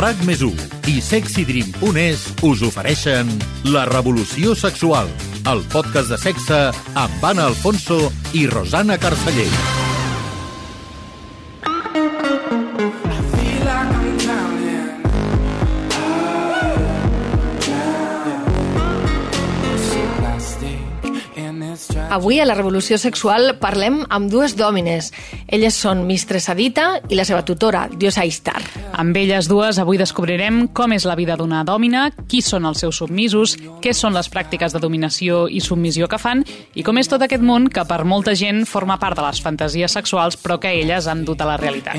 RAC més i sexydream.es us ofereixen La revolució sexual, el podcast de sexe amb Anna Alfonso i Rosana Carceller. Avui a la Revolució Sexual parlem amb dues dòmines. Elles són Mistress Adita i la seva tutora, Diosa Istar. Amb elles dues avui descobrirem com és la vida d'una dòmina, qui són els seus submisos, què són les pràctiques de dominació i submissió que fan i com és tot aquest món que per molta gent forma part de les fantasies sexuals però que elles han dut a la realitat.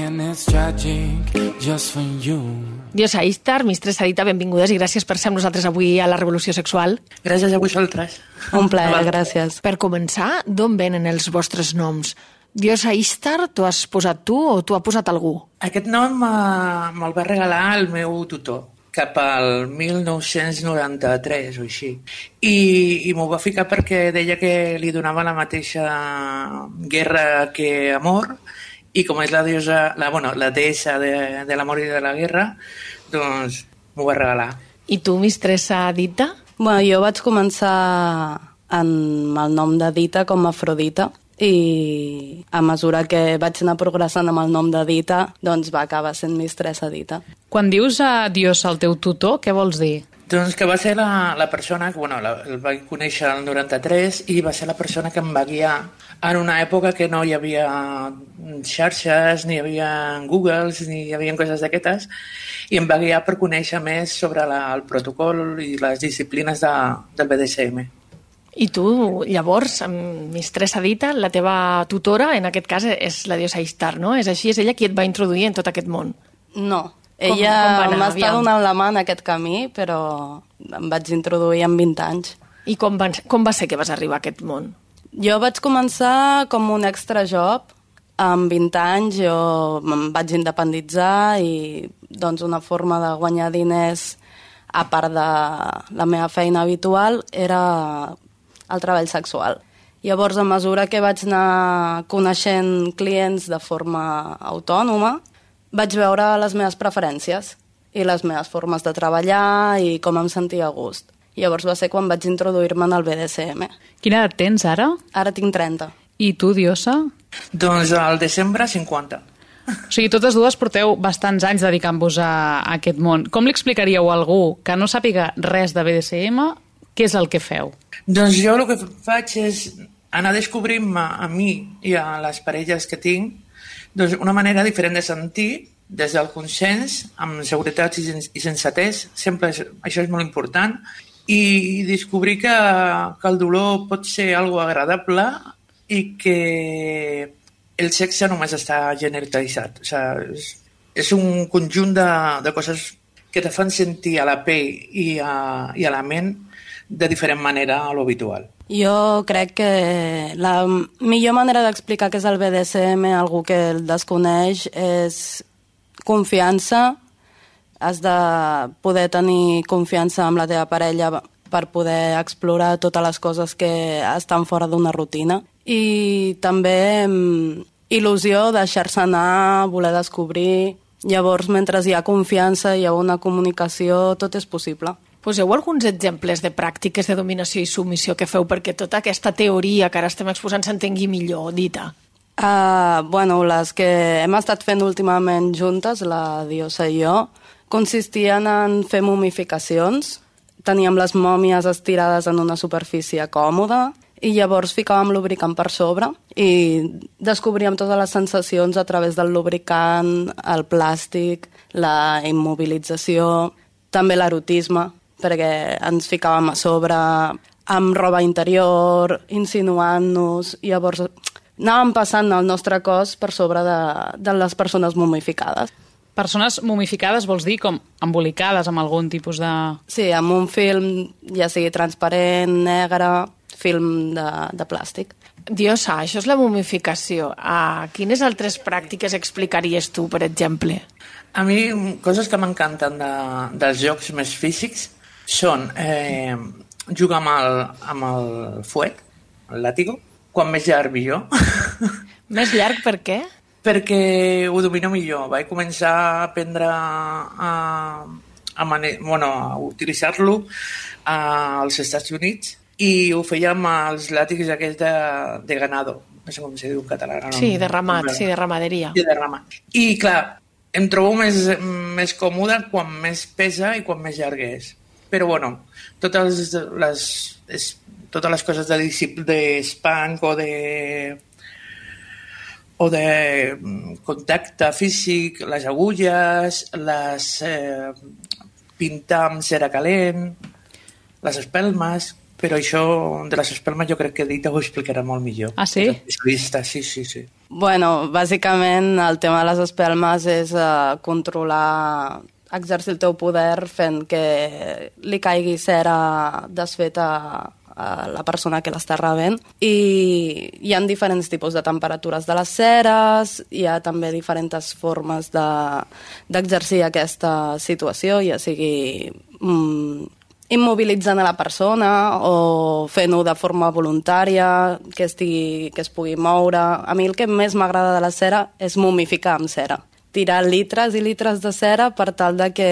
Diosa Istar, Mistress Adita, benvingudes i gràcies per ser amb nosaltres avui a la Revolució Sexual. Gràcies a vosaltres. Un plaer, gràcies. Per començar, d'on venen els vostres noms? Diosa Istar, t'ho has posat tu o t'ho ha posat algú? Aquest nom me'l va regalar el meu tutor cap al 1993 o així. I, i m'ho va ficar perquè deia que li donava la mateixa guerra que amor i com és la diosa, la, bueno, la deessa de, de l'amor i de la guerra, doncs m'ho va regalar. I tu, mistressa Dita? Bueno, jo vaig començar amb el nom de Dita com a Afrodita i a mesura que vaig anar progressant amb el nom de Dita, doncs va acabar sent mistressa Dita. Quan dius a Dios el teu tutor, què vols dir? Doncs que va ser la, la persona que, bueno, la, el vaig conèixer el 93 i va ser la persona que em va guiar en una època que no hi havia xarxes, ni hi havia Googles, ni hi havia coses d'aquestes, i em va guiar per conèixer més sobre la, el protocol i les disciplines de, del BDSM. I tu, llavors, mistressa Dita, la teva tutora, en aquest cas, és la diosa Istar, no? És així, és ella qui et va introduir en tot aquest món. No, ella m'està donant la mà en aquest camí, però em vaig introduir amb 20 anys. I com va, com va ser que vas arribar a aquest món? Jo vaig començar com un extra job. Amb 20 anys jo em vaig independitzar i doncs una forma de guanyar diners a part de la meva feina habitual era el treball sexual. Llavors, a mesura que vaig anar coneixent clients de forma autònoma, vaig veure les meves preferències i les meves formes de treballar i com em sentia a gust. Llavors va ser quan vaig introduir-me en el BDSM. Quina edat tens ara? Ara tinc 30. I tu, Diosa? Doncs al desembre 50. O sigui, totes dues porteu bastants anys dedicant-vos a, a aquest món. Com li explicaríeu a algú que no sàpiga res de BDSM què és el que feu? Doncs jo el que faig és anar descobrint-me a mi i a les parelles que tinc doncs una manera diferent de sentir des del consens, amb seguretat i, i sensatez, sempre és, això és molt important, i descobrir que, que el dolor pot ser algo agradable i que el sexe només està generalitzat. O sigui, és, és un conjunt de, de coses que te fan sentir a la pell i a, i a la ment de diferent manera a l'habitual. Jo crec que la millor manera d'explicar què és el BDSM a algú que el desconeix és confiança, has de poder tenir confiança amb la teva parella per poder explorar totes les coses que estan fora d'una rutina i també mm, il·lusió, deixar-se anar, voler descobrir. Llavors, mentre hi ha confiança, hi ha una comunicació, tot és possible. Poseu alguns exemples de pràctiques de dominació i submissió que feu perquè tota aquesta teoria que ara estem exposant s'entengui millor, dita. Uh, bueno, les que hem estat fent últimament juntes, la Diosa i jo, consistien en fer momificacions. Teníem les mòmies estirades en una superfície còmoda i llavors ficàvem lubricant per sobre i descobríem totes les sensacions a través del lubricant, el plàstic, la immobilització, també l'erotisme perquè ens ficàvem a sobre amb roba interior, insinuant-nos, i llavors anàvem passant el nostre cos per sobre de, de les persones momificades. Persones momificades vols dir com embolicades amb algun tipus de... Sí, amb un film, ja sigui transparent, negre, film de, de plàstic. Diosa, això és la momificació. Ah, quines altres pràctiques explicaries tu, per exemple? A mi, coses que m'encanten de, dels jocs més físics són eh, jugar amb el, amb el fuet, el làtigo, quan més llarg millor. Més llarg per què? perquè ho domino millor. Vaig començar a aprendre a, a, mane bueno, a utilitzar-lo als Estats Units i ho feia amb els làtics aquests de, de ganado, no sé com se diu en català. No? Sí, de ramat, sí, de ramaderia. Sí, de ramat. I clar, em trobo més, més còmode quan més pesa i quan més llarg és. Però bueno, totes les, les, totes les coses de, de spank o de o de mm, contacte físic, les agulles, les eh, pintar amb cera calent, les espelmes, però això de les espelmes jo crec que Dita ho explicarà molt millor. Ah, sí? Especialista, sí, sí, sí. Bueno, bàsicament el tema de les espelmes és uh, controlar exercir el teu poder fent que li caigui cera desfeta a la persona que l'està rebent i hi ha diferents tipus de temperatures de les ceres, hi ha també diferents formes d'exercir de, aquesta situació, ja sigui mm, immobilitzant a la persona o fent-ho de forma voluntària, que, estigui, que es pugui moure. A mi el que més m'agrada de la cera és momificar amb cera tirar litres i litres de cera per tal de que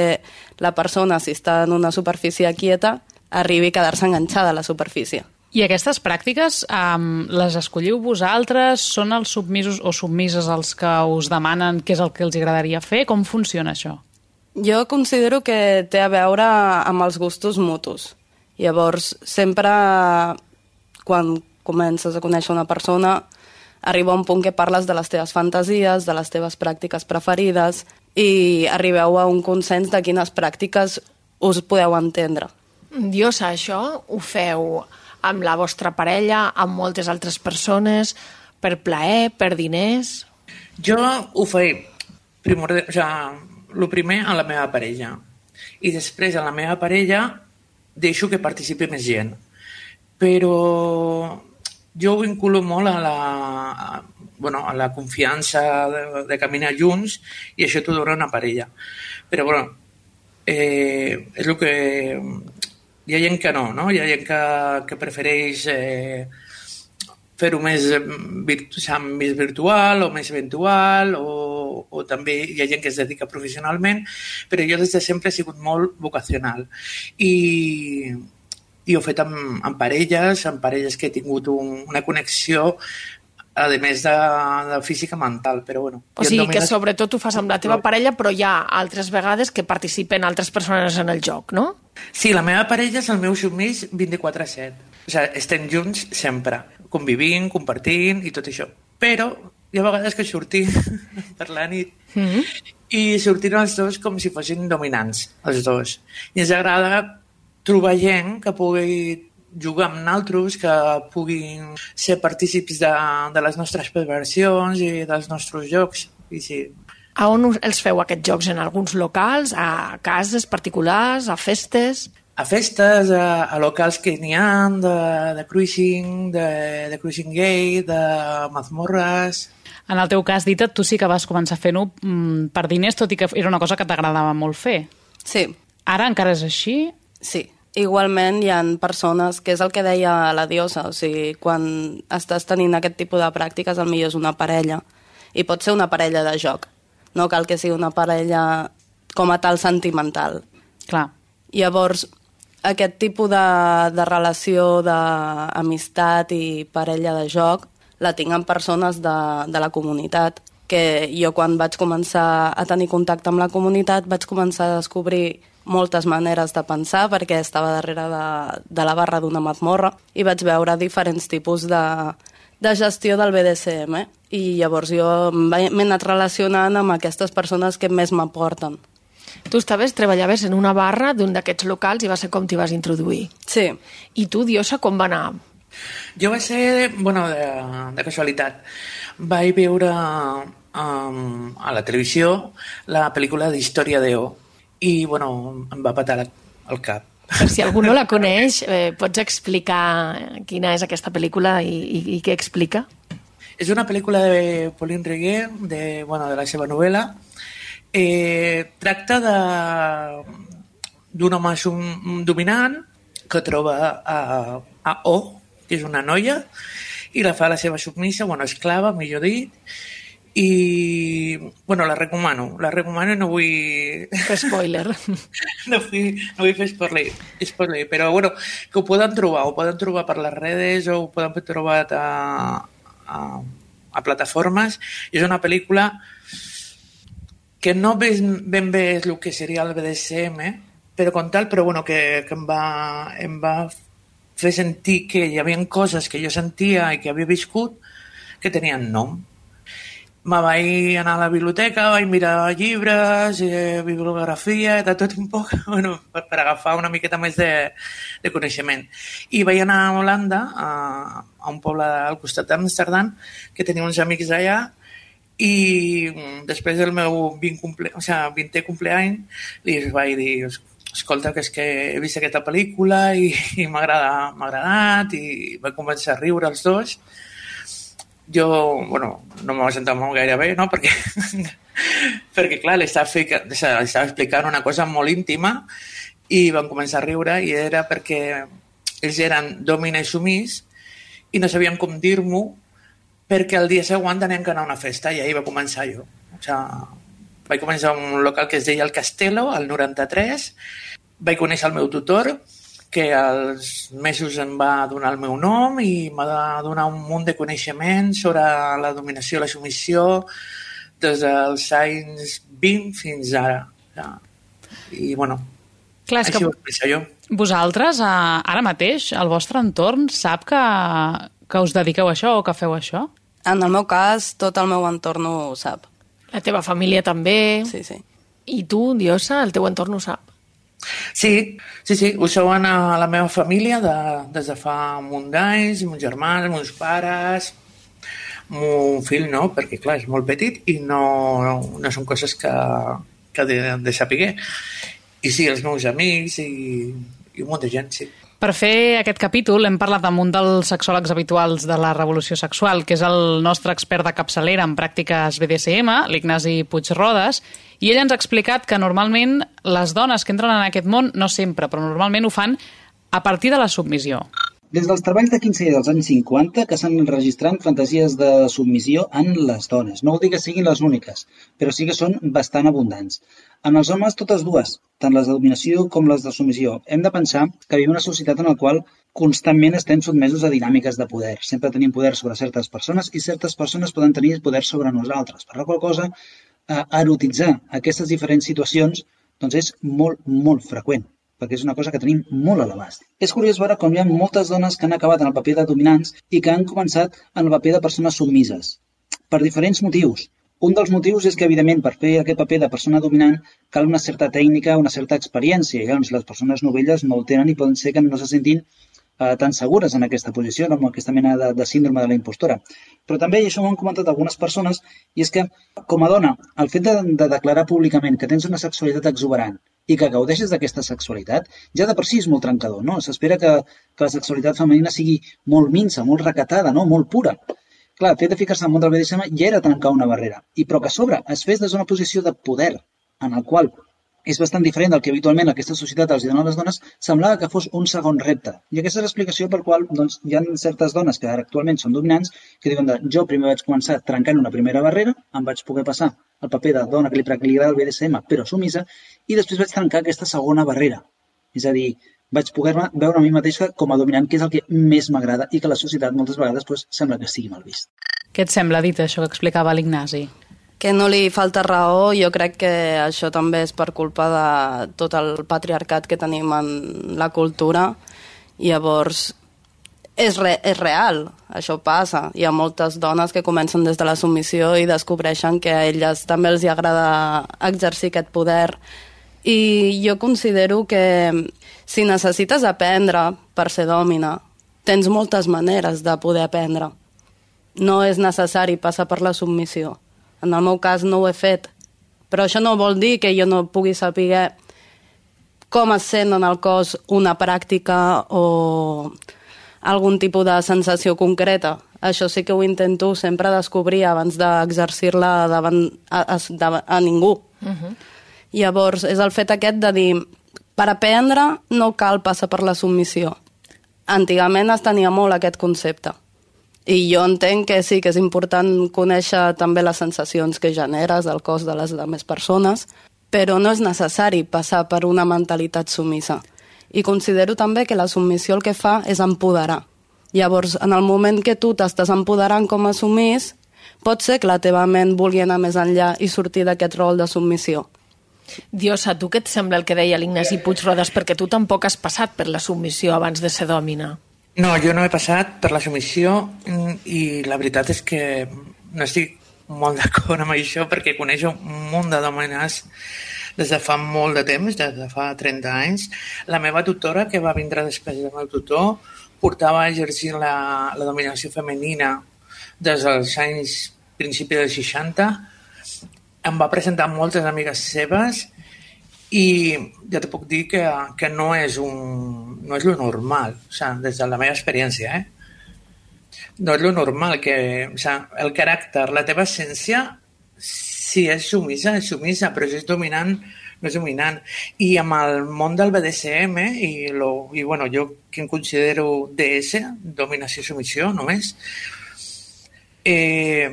la persona, si està en una superfície quieta, arribi a quedar-se enganxada a la superfície. I aquestes pràctiques um, les escolliu vosaltres? Són els submisos o submises els que us demanen què és el que els agradaria fer? Com funciona això? Jo considero que té a veure amb els gustos mutus. Llavors, sempre quan comences a conèixer una persona, arriba un punt que parles de les teves fantasies, de les teves pràctiques preferides i arribeu a un consens de quines pràctiques us podeu entendre. Diosa, això ho feu amb la vostra parella, amb moltes altres persones, per plaer, per diners? Jo ho faig primordial, o sigui, el primer a la meva parella i després a la meva parella deixo que participi més gent però jo ho vinculo molt a la, a, bueno, a la confiança de, de caminar junts i això t'ho dona una parella però bueno eh, és el que hi ha gent que no, no? hi ha gent que, que prefereix eh, fer-ho més, virtu més virtual o més eventual o, o també hi ha gent que es dedica professionalment, però jo des de sempre he sigut molt vocacional i, i ho he fet amb, amb parelles, amb parelles que he tingut un, una connexió a més de, de física mental, però bueno. O sigui domines... que sobretot ho fas amb la teva parella, però hi ha altres vegades que participen altres persones en el joc, no? Sí, la meva parella és el meu submís 24-7. O sigui, estem junts sempre convivint, compartint i tot això. Però hi ha vegades que sortim per la nit mm -hmm. i sortim els dos com si fossin dominants, els dos. I ens agrada trobar gent que pugui jugar amb naltros, que puguin ser partícips de, de les nostres perversions i dels nostres jocs. I sí. A on els feu aquests jocs? En alguns locals? A cases particulars? A festes? a festes, a, a locals que n'hi ha, de, de cruising, de, de cruising gay, de mazmorres... En el teu cas, Dita, tu sí que vas començar fent-ho mm, per diners, tot i que era una cosa que t'agradava molt fer. Sí. Ara encara és així? Sí. Igualment hi han persones, que és el que deia la diosa, o sigui, quan estàs tenint aquest tipus de pràctiques, el millor és una parella, i pot ser una parella de joc, no cal que sigui una parella com a tal sentimental. Clar. Llavors, aquest tipus de, de relació d'amistat i parella de joc la tinc amb persones de, de la comunitat, que jo quan vaig començar a tenir contacte amb la comunitat vaig començar a descobrir moltes maneres de pensar perquè estava darrere de, de la barra d'una mazmorra i vaig veure diferents tipus de, de gestió del BDSM i llavors jo m'he anat relacionant amb aquestes persones que més m'aporten. Tu estaves, treballaves en una barra d'un d'aquests locals i va ser com t'hi vas introduir. Sí. I tu, Diosa, com va anar? Jo va ser, bueno, de, de casualitat. Vaig veure um, a la televisió la pel·lícula d'Història d'Eo i, bueno, em va patar el cap. Per si algú no la coneix, eh, pots explicar quina és aquesta pel·lícula i, i, i què explica? És una pel·lícula de Pauline Reguer, de, bueno, de la seva novel·la, Eh, tracta d'un home dominant que troba a, a O, que és una noia, i la fa la seva submissa, bueno, esclava, millor dit, i, bueno, la recomano, la recomano no vull... Fer spoiler. no, vull, no vull fer spoiler, spoiler, però bueno, que ho poden trobar, ho poden trobar per les redes o ho poden trobar a, a, a plataformes. És una pel·lícula que no ben, ben bé és el que seria el BDSM, però com tal, però bueno, que, que em, va, em va fer sentir que hi havia coses que jo sentia i que havia viscut que tenien nom me vaig anar a la biblioteca, vaig mirar llibres, eh, bibliografia, de tot un poc, bueno, per, per agafar una miqueta més de, de coneixement. I vaig anar a Holanda, a, a un poble al costat d'Amsterdam, que tenia uns amics d'allà, i després del meu 20, comple o sigui, 20è compleany li vaig dir, escolta, que és que he vist aquesta pel·lícula i, i m'ha agradat i vaig començar a riure els dos jo, bueno, no m'ho sentat molt gaire bé, no?, perquè, perquè clar, li estava, estava explicant una cosa molt íntima i van començar a riure i era perquè ells eren domina i sumís i no sabien com dir-m'ho perquè el dia següent tenien que anar a una festa i ahir va començar jo. O sigui, vaig començar un local que es deia El Castelo, al 93, vaig conèixer el meu tutor, que als mesos em va donar el meu nom i m'ha de donar un munt de coneixement sobre la dominació i la submissió des dels anys 20 fins ara. I, bueno, Clar, així ho explico jo. Vosaltres, ara mateix, el vostre entorn sap que, que us dediqueu a això o que feu això? En el meu cas, tot el meu entorn ho sap. La teva família també. Sí, sí. I tu, Diosa, el teu entorn ho sap? Sí, sí, sí, ho saben a la meva família de, des de fa un munt d'anys, meus germans, meus pares, mon fill no, perquè clar, és molt petit i no, no, no són coses que, que de, de saber. I sí, els meus amics i, i un munt de gent, sí. Per fer aquest capítol hem parlat amb un dels sexòlegs habituals de la revolució sexual, que és el nostre expert de capçalera en pràctiques BDSM, l'Ignasi Puigrodes, i ell ens ha explicat que normalment les dones que entren en aquest món, no sempre, però normalment ho fan a partir de la submissió. Des dels treballs de 15 dels anys 50 que s'han registrant fantasies de submissió en les dones. No vol dir que siguin les úniques, però sí que són bastant abundants. En els homes, totes dues, tant les de dominació com les de submissió. Hem de pensar que vivim una societat en la qual constantment estem sotmesos a dinàmiques de poder. Sempre tenim poder sobre certes persones i certes persones poden tenir poder sobre nosaltres. Per la qual cosa, eh, erotitzar aquestes diferents situacions doncs és molt, molt freqüent perquè és una cosa que tenim molt a l'abast. És curiós veure com hi ha moltes dones que han acabat en el paper de dominants i que han començat en el paper de persones submises, per diferents motius. Un dels motius és que, evidentment, per fer aquest paper de persona dominant cal una certa tècnica, una certa experiència, llavors les persones novelles no el tenen i poden ser que no se sentin eh, tan segures en aquesta posició, amb aquesta mena de, de síndrome de la impostora. Però també, i això ho han comentat algunes persones, i és que, com a dona, el fet de, de declarar públicament que tens una sexualitat exuberant i que gaudeixes d'aquesta sexualitat, ja de per si és molt trencador, no? S'espera que, que la sexualitat femenina sigui molt minsa, molt recatada, no? molt pura. Clar, el fet de ficar-se al món del BDSM ja era trencar una barrera, i però que a sobre es fes des d'una posició de poder, en el qual és bastant diferent del que habitualment aquesta societat els dona a les dones, semblava que fos un segon repte. I aquesta és l'explicació per qual doncs, hi ha certes dones que actualment són dominants que diuen de jo primer vaig començar trencant una primera barrera, em vaig poder passar el paper de dona que li agrada el BDSM però sumisa, i després vaig trencar aquesta segona barrera. És a dir, vaig poder veure a mi mateixa com a dominant, que és el que més m'agrada i que la societat moltes vegades pues, sembla que sigui mal vist. Què et sembla, dit això que explicava l'Ignasi? Que no li falta raó, jo crec que això també és per culpa de tot el patriarcat que tenim en la cultura. Llavors, és, re, és real, això passa. Hi ha moltes dones que comencen des de la submissió i descobreixen que a elles també els hi agrada exercir aquest poder. I jo considero que si necessites aprendre per ser dòmina, tens moltes maneres de poder aprendre. No és necessari passar per la submissió. En el meu cas no ho he fet. Però això no vol dir que jo no pugui saber com es sent en el cos una pràctica o algun tipus de sensació concreta. Això sí que ho intento sempre descobrir abans d'exercir-la davant a, a, a, a ningú. Uh mhm. -huh. Llavors, és el fet aquest de dir per aprendre no cal passar per la submissió. Antigament es tenia molt aquest concepte. I jo entenc que sí, que és important conèixer també les sensacions que generes del cos de les altres persones, però no és necessari passar per una mentalitat sumissa. I considero també que la submissió el que fa és empoderar. Llavors, en el moment que tu t'estàs empoderant com a sumís, pot ser que la teva ment vulgui anar més enllà i sortir d'aquest rol de submissió. Dios, a tu què et sembla el que deia l'Ignasi Puigrodes? Perquè tu tampoc has passat per la submissió abans de ser dòmina. No, jo no he passat per la submissió mm, i la veritat és que no estic molt d'acord amb això perquè coneixo un munt de dòmines des de fa molt de temps, des de fa 30 anys. La meva tutora, que va vindre després del meu tutor, portava exercint la, la dominació femenina des dels anys principi dels 60. Em va presentar moltes amigues seves i ja te puc dir que, que no és un, no és lo normal, o sigui, des de la meva experiència, eh? No és lo normal que, o sigui, el caràcter, la teva essència, si és sumisa, és sumisa, però és dominant, no és dominant. I amb el món del BDSM, i, lo, i bueno, jo que em considero DS, dominació-submissió només, eh,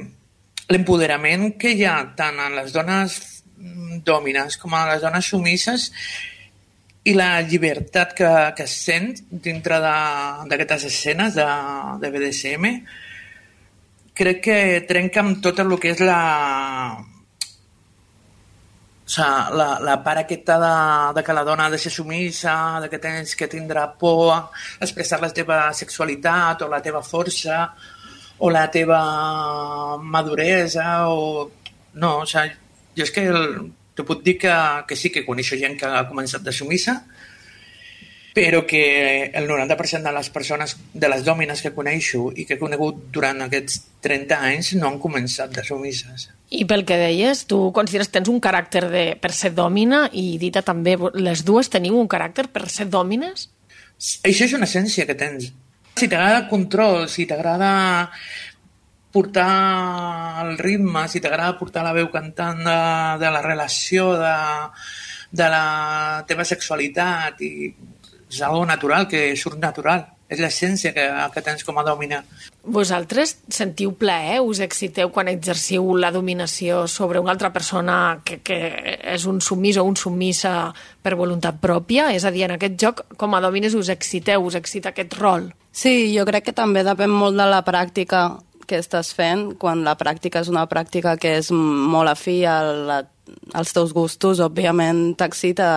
l'empoderament que hi ha tant en les dones dòmines com a les dones sumisses i la llibertat que, que es sent dintre d'aquestes escenes de, de BDSM crec que trenca amb tot el que és la, o sigui, la, la part aquesta de, de que la dona ha de ser sumissa, de que tens que tindre por a expressar la teva sexualitat o la teva força o la teva maduresa o... No, o sigui, jo és que el, te puc dir que, que sí que coneixo gent que ha començat de sumissa, però que el 90% de les persones, de les dòmines que coneixo i que he conegut durant aquests 30 anys no han començat de sumisses. I pel que deies, tu consideres que tens un caràcter de, per ser dòmina i Dita també, les dues teniu un caràcter per ser dòmines? Això és una essència que tens. Si t'agrada control, si t'agrada portar el ritme, si t'agrada portar la veu cantant de, de la relació, de, de la teva sexualitat i és algo natural, que surt natural. És l'essència que, que tens com a dòmina. Vosaltres sentiu plaer, us exciteu quan exerciu la dominació sobre una altra persona que, que és un submís o un submissa per voluntat pròpia? És a dir, en aquest joc, com a dòmines, us exciteu, us excita aquest rol? Sí, jo crec que també depèn molt de la pràctica que estàs fent, quan la pràctica és una pràctica que és molt afí a la, als teus gustos, òbviament t'excita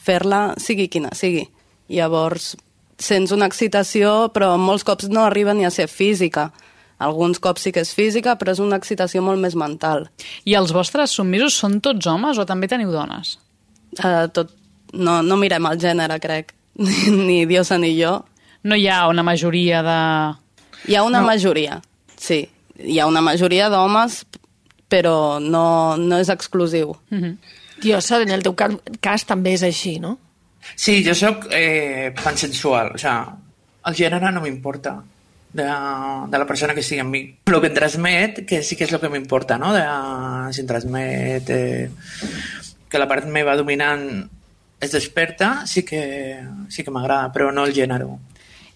fer-la sigui quina sigui. Llavors, sents una excitació, però molts cops no arriba ni a ser física. Alguns cops sí que és física, però és una excitació molt més mental. I els vostres submisos són tots homes o també teniu dones? Uh, tot, no, no mirem el gènere, crec. ni Diosa ni jo. No hi ha una majoria de... Hi ha una No. majoria, sí. Hi ha una majoria d'homes, però no, no és exclusiu. Mm -hmm. Diosa, en el teu cas, cas també és així, no? Sí, jo sóc eh, pansensual, o sigui, el gènere no m'importa de, de la persona que sigui amb mi. El que em transmet, que sí que és el que m'importa, no? De, si em transmet eh, que la part meva dominant és desperta, sí que, sí que m'agrada, però no el gènere.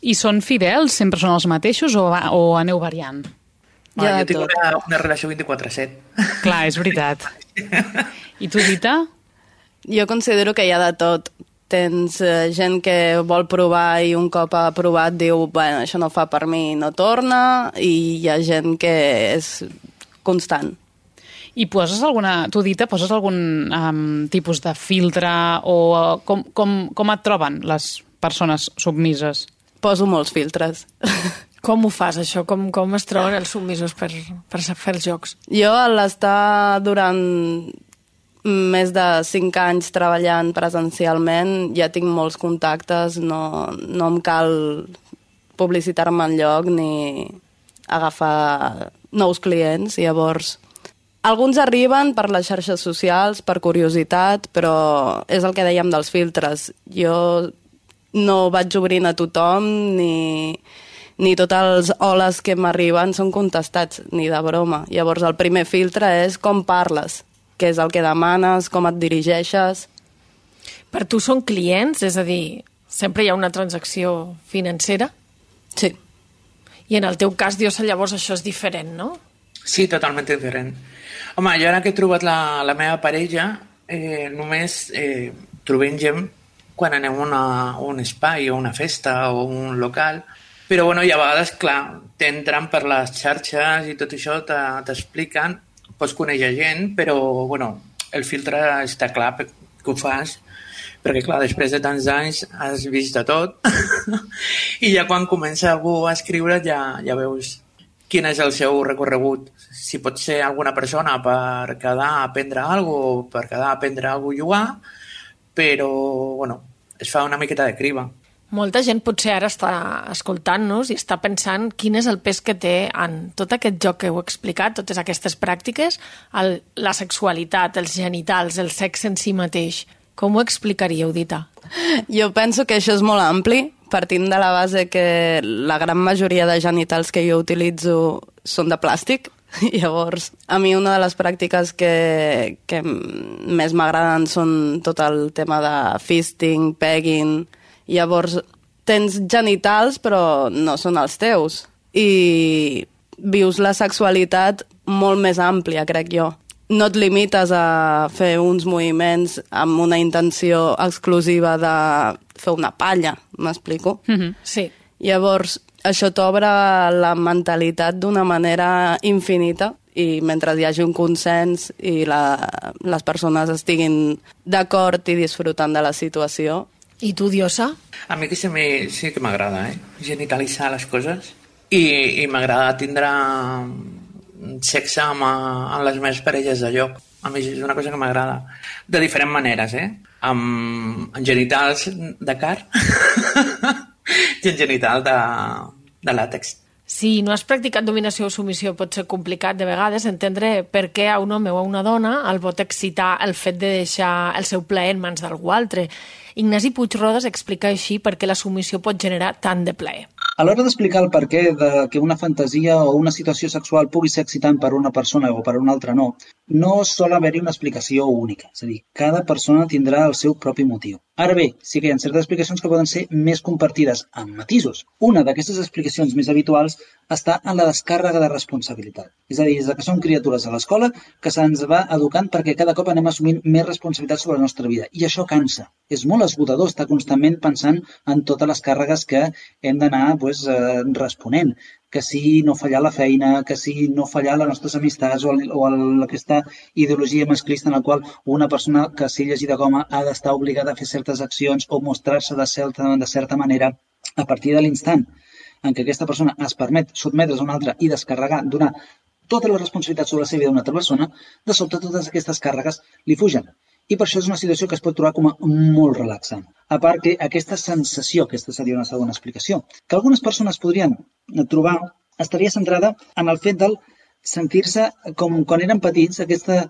I són fidels? Sempre són els mateixos o, va- o aneu variant? Ha Ah, jo tinc tot. una, una relació 24-7. Clar, és veritat. I tu, Dita? Jo considero que hi ha de tot. Tens eh, gent que vol provar i un cop ha provat diu bueno, això no fa per mi, no torna, i hi ha gent que és constant. I poses alguna... Tu, Dita, poses algun um, tipus de filtre o com, com, com et troben les persones submises? Poso molts filtres. Com ho fas, això? Com, com es troben els submisos per, per fer els jocs? Jo, a l'estar durant més de 5 anys treballant presencialment, ja tinc molts contactes, no, no em cal publicitar-me enlloc ni agafar nous clients, llavors... Alguns arriben per les xarxes socials, per curiositat, però és el que dèiem dels filtres. Jo no vaig obrint a tothom, ni, ni tots els holes que m'arriben són contestats, ni de broma. Llavors el primer filtre és com parles, què és el que demanes, com et dirigeixes... Per tu són clients? És a dir, sempre hi ha una transacció financera? Sí. I en el teu cas, Diosa, llavors això és diferent, no? Sí, totalment diferent. Home, jo ara que he trobat la, la meva parella, eh, només eh, trobem gent quan anem a, una, a un espai o una festa o un local, però bueno, i a vegades, clar, t'entren per les xarxes i tot això, t'expliquen, pots conèixer gent, però bueno, el filtre està clar que ho fas, perquè clar, després de tants anys has vist de tot i ja quan comença algú a escriure ja, ja veus quin és el seu recorregut. Si pot ser alguna persona per quedar a aprendre alguna cosa per quedar a aprendre alguna cosa jugar, però bueno, es fa una miqueta de criba. Molta gent potser ara està escoltant-nos i està pensant quin és el pes que té en tot aquest joc que heu explicat, totes aquestes pràctiques, el, la sexualitat, els genitals, el sexe en si mateix. Com ho explicaríeu, Dita? Jo penso que això és molt ampli, partint de la base que la gran majoria de genitals que jo utilitzo són de plàstic, Llavors, a mi una de les pràctiques que, que més m'agraden són tot el tema de fisting, pegging... Llavors, tens genitals però no són els teus. I vius la sexualitat molt més àmplia, crec jo. No et limites a fer uns moviments amb una intenció exclusiva de fer una palla, m'explico? Mm -hmm. Sí. Llavors, això t'obre la mentalitat d'una manera infinita i mentre hi hagi un consens i la, les persones estiguin d'acord i disfrutant de la situació. I tu, Diosa? A mi que sí, sí que m'agrada, eh? Genitalitzar les coses. I, i m'agrada tindre sexe amb, amb les meves parelles de lloc. A mi és una cosa que m'agrada. De diferents maneres, eh? Amb, amb genitals de car gent genital de, de làtex. Si no has practicat dominació o submissió pot ser complicat de vegades entendre per què a un home o a una dona el pot excitar el fet de deixar el seu plaer en mans d'algú altre. Ignasi Puigrodes explica així per què la submissió pot generar tant de plaer. A l'hora d'explicar el per què de que una fantasia o una situació sexual pugui ser excitant per una persona o per una altra no, no sol haver-hi una explicació única. És a dir, cada persona tindrà el seu propi motiu. Ara bé, sí que hi ha certes explicacions que poden ser més compartides amb matisos. Una d'aquestes explicacions més habituals està en la descàrrega de responsabilitat. És a dir, des que som criatures a l'escola que se'ns va educant perquè cada cop anem assumint més responsabilitats sobre la nostra vida. I això cansa. És molt esgotador estar constantment pensant en totes les càrregues que hem d'anar pues, eh, responent que si no fallar la feina, que si no fallar les nostres amistats o, el, o el, aquesta ideologia masclista en la qual una persona que sigui llegida com a ha d'estar obligada a fer certes accions o mostrar-se de, certa, de certa manera a partir de l'instant en què aquesta persona es permet sotmetre's a una altra i descarregar, donar tota la responsabilitat sobre la seva vida d'una altra persona, de sobte totes aquestes càrregues li fugen i per això és una situació que es pot trobar com a molt relaxant. A part que aquesta sensació, aquesta seria una segona explicació, que algunes persones podrien trobar, estaria centrada en el fet del sentir-se com quan eren petits, aquesta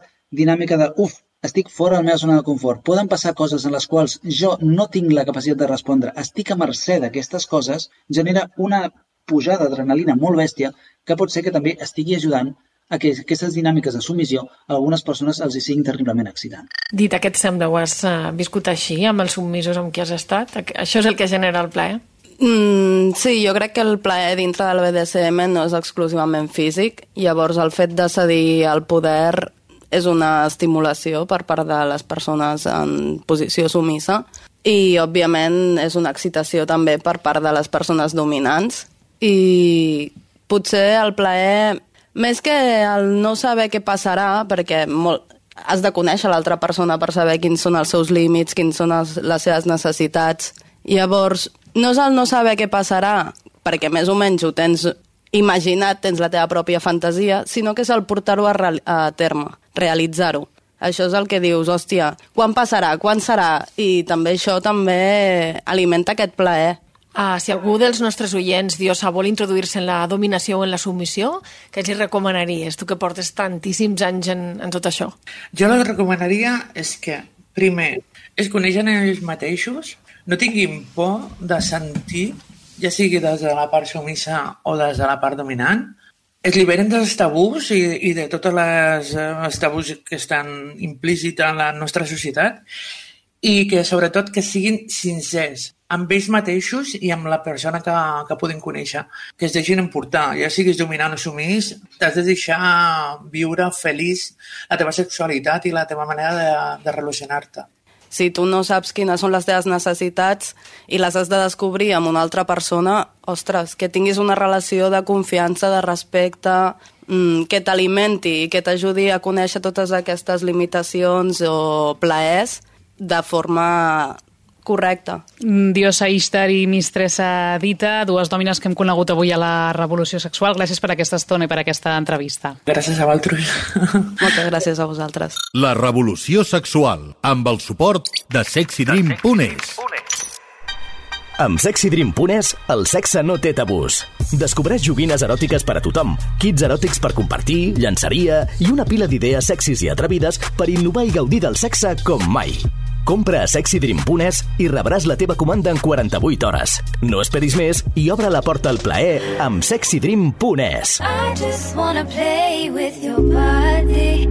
dinàmica de uf, estic fora de la meva zona de confort. Poden passar coses en les quals jo no tinc la capacitat de respondre. Estic a mercè d'aquestes coses, genera una pujada d'adrenalina molt bèstia que pot ser que també estigui ajudant a que aquestes dinàmiques de submissió a algunes persones els hi siguin terriblement excitant. Dit aquest sembla, ho has uh, viscut així, amb els submisos amb qui has estat? Això és el que genera el plaer? Mm, sí, jo crec que el plaer dintre del BDSM no és exclusivament físic, llavors el fet de cedir al poder és una estimulació per part de les persones en posició sumissa i, òbviament, és una excitació també per part de les persones dominants i potser el plaer més que el no saber què passarà, perquè molt, has de conèixer l'altra persona per saber quins són els seus límits, quins són els, les seves necessitats. Llavors, no és el no saber què passarà, perquè més o menys ho tens imaginat, tens la teva pròpia fantasia, sinó que és el portar-ho a, a terme, realitzar-ho. Això és el que dius, hòstia, quan passarà, quan serà? I també això també alimenta aquest plaer. Uh, si algú dels nostres oients, Diosa, vol introduir-se en la dominació o en la submissió, què els recomanaries? Tu que portes tantíssims anys en, en tot això. Jo el que recomanaria és que, primer, es coneixen ells mateixos, no tinguin por de sentir, ja sigui des de la part submissa o des de la part dominant, es liberen dels tabús i, i de totes les, els tabús que estan implícits en la nostra societat i que sobretot que siguin sincers amb ells mateixos i amb la persona que, que puguin conèixer, que es deixin emportar, ja siguis dominant o sumís, t'has de deixar viure feliç la teva sexualitat i la teva manera de, de relacionar-te. Si tu no saps quines són les teves necessitats i les has de descobrir amb una altra persona, ostres, que tinguis una relació de confiança, de respecte, mm, que t'alimenti i que t'ajudi a conèixer totes aquestes limitacions o plaers de forma correcte. Mm, Diosa Ishtar i Mistressa Dita, dues dòmines que hem conegut avui a la Revolució Sexual. Gràcies per aquesta estona i per aquesta entrevista. Gràcies a vosaltres. Moltes gràcies a vosaltres. La Revolució Sexual, amb el suport de sexydream.es. Amb sexydream.es, el sexe no té tabús. Descobreix joguines eròtiques per a tothom, kits eròtics per compartir, llançaria i una pila d'idees sexis i atrevides per innovar i gaudir del sexe com mai. Compra a sexydream.es i rebràs la teva comanda en 48 hores. No esperis més i obre la porta al plaer amb sexydream.es. I just wanna play with your body.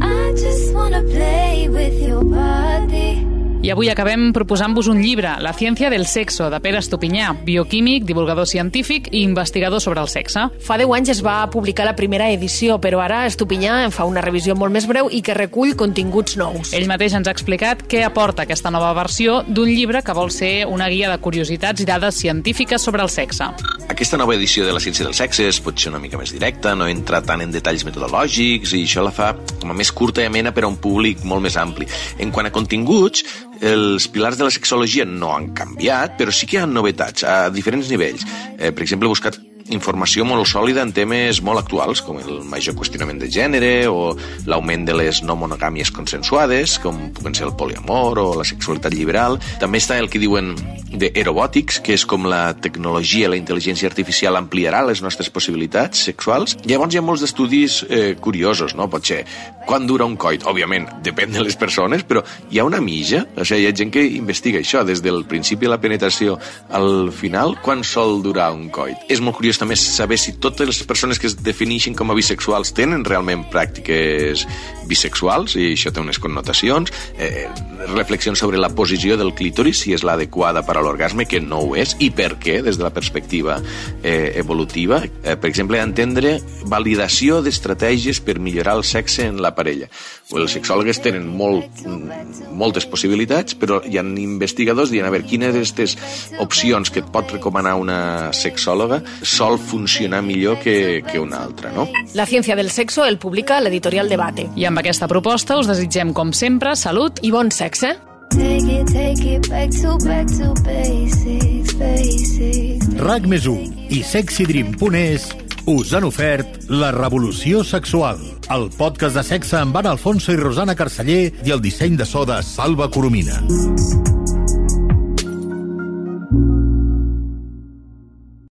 I just wanna play with your body. I avui acabem proposant-vos un llibre, La ciència del sexo, de Pere Estupinyà, bioquímic, divulgador científic i investigador sobre el sexe. Fa 10 anys es va publicar la primera edició, però ara Estupinyà en fa una revisió molt més breu i que recull continguts nous. Ell mateix ens ha explicat què aporta aquesta nova versió d'un llibre que vol ser una guia de curiositats i dades científiques sobre el sexe. Aquesta nova edició de la ciència del sexe és pot ser una mica més directa, no entra tant en detalls metodològics i això la fa com a més curta i amena per a un públic molt més ampli. En quant a continguts, els pilars de la sexologia no han canviat, però sí que hi ha novetats a diferents nivells. Eh, per exemple, he buscat informació molt sòlida en temes molt actuals, com el major qüestionament de gènere o l'augment de les no monogàmies consensuades, com puguen ser el poliamor o la sexualitat liberal. També està el que diuen de aerobòtics, que és com la tecnologia, la intel·ligència artificial ampliarà les nostres possibilitats sexuals. Llavors hi ha molts estudis eh, curiosos, no? Pot ser quan dura un coit? Òbviament, depèn de les persones, però hi ha una mitja? O sigui, hi ha gent que investiga això, des del principi de la penetració al final, quan sol durar un coit? És molt curiós també saber si totes les persones que es defineixen com a bisexuals tenen realment pràctiques bisexuals, i això té unes connotacions, eh, reflexions sobre la posició del clítoris, si és l'adequada per a l'orgasme, que no ho és, i per què, des de la perspectiva eh, evolutiva. Eh, per exemple, entendre validació d'estratègies per millorar el sexe en la parella. Els sexòlogs tenen molt, moltes possibilitats, però hi ha investigadors dient a veure quines d'aquestes opcions que et pot recomanar una sexòloga sol funcionar millor que, que una altra, no? La ciència del sexo el publica l'editorial Debate. I amb aquesta proposta us desitgem, com sempre, salut I bon sexe. Take it, take it back to, back to basics, basics. RAC més 1 i sexydream.es us han ofert La Revolució Sexual, el podcast de sexe amb Anna Alfonso i Rosana Carceller i el disseny de so de Salva Coromina.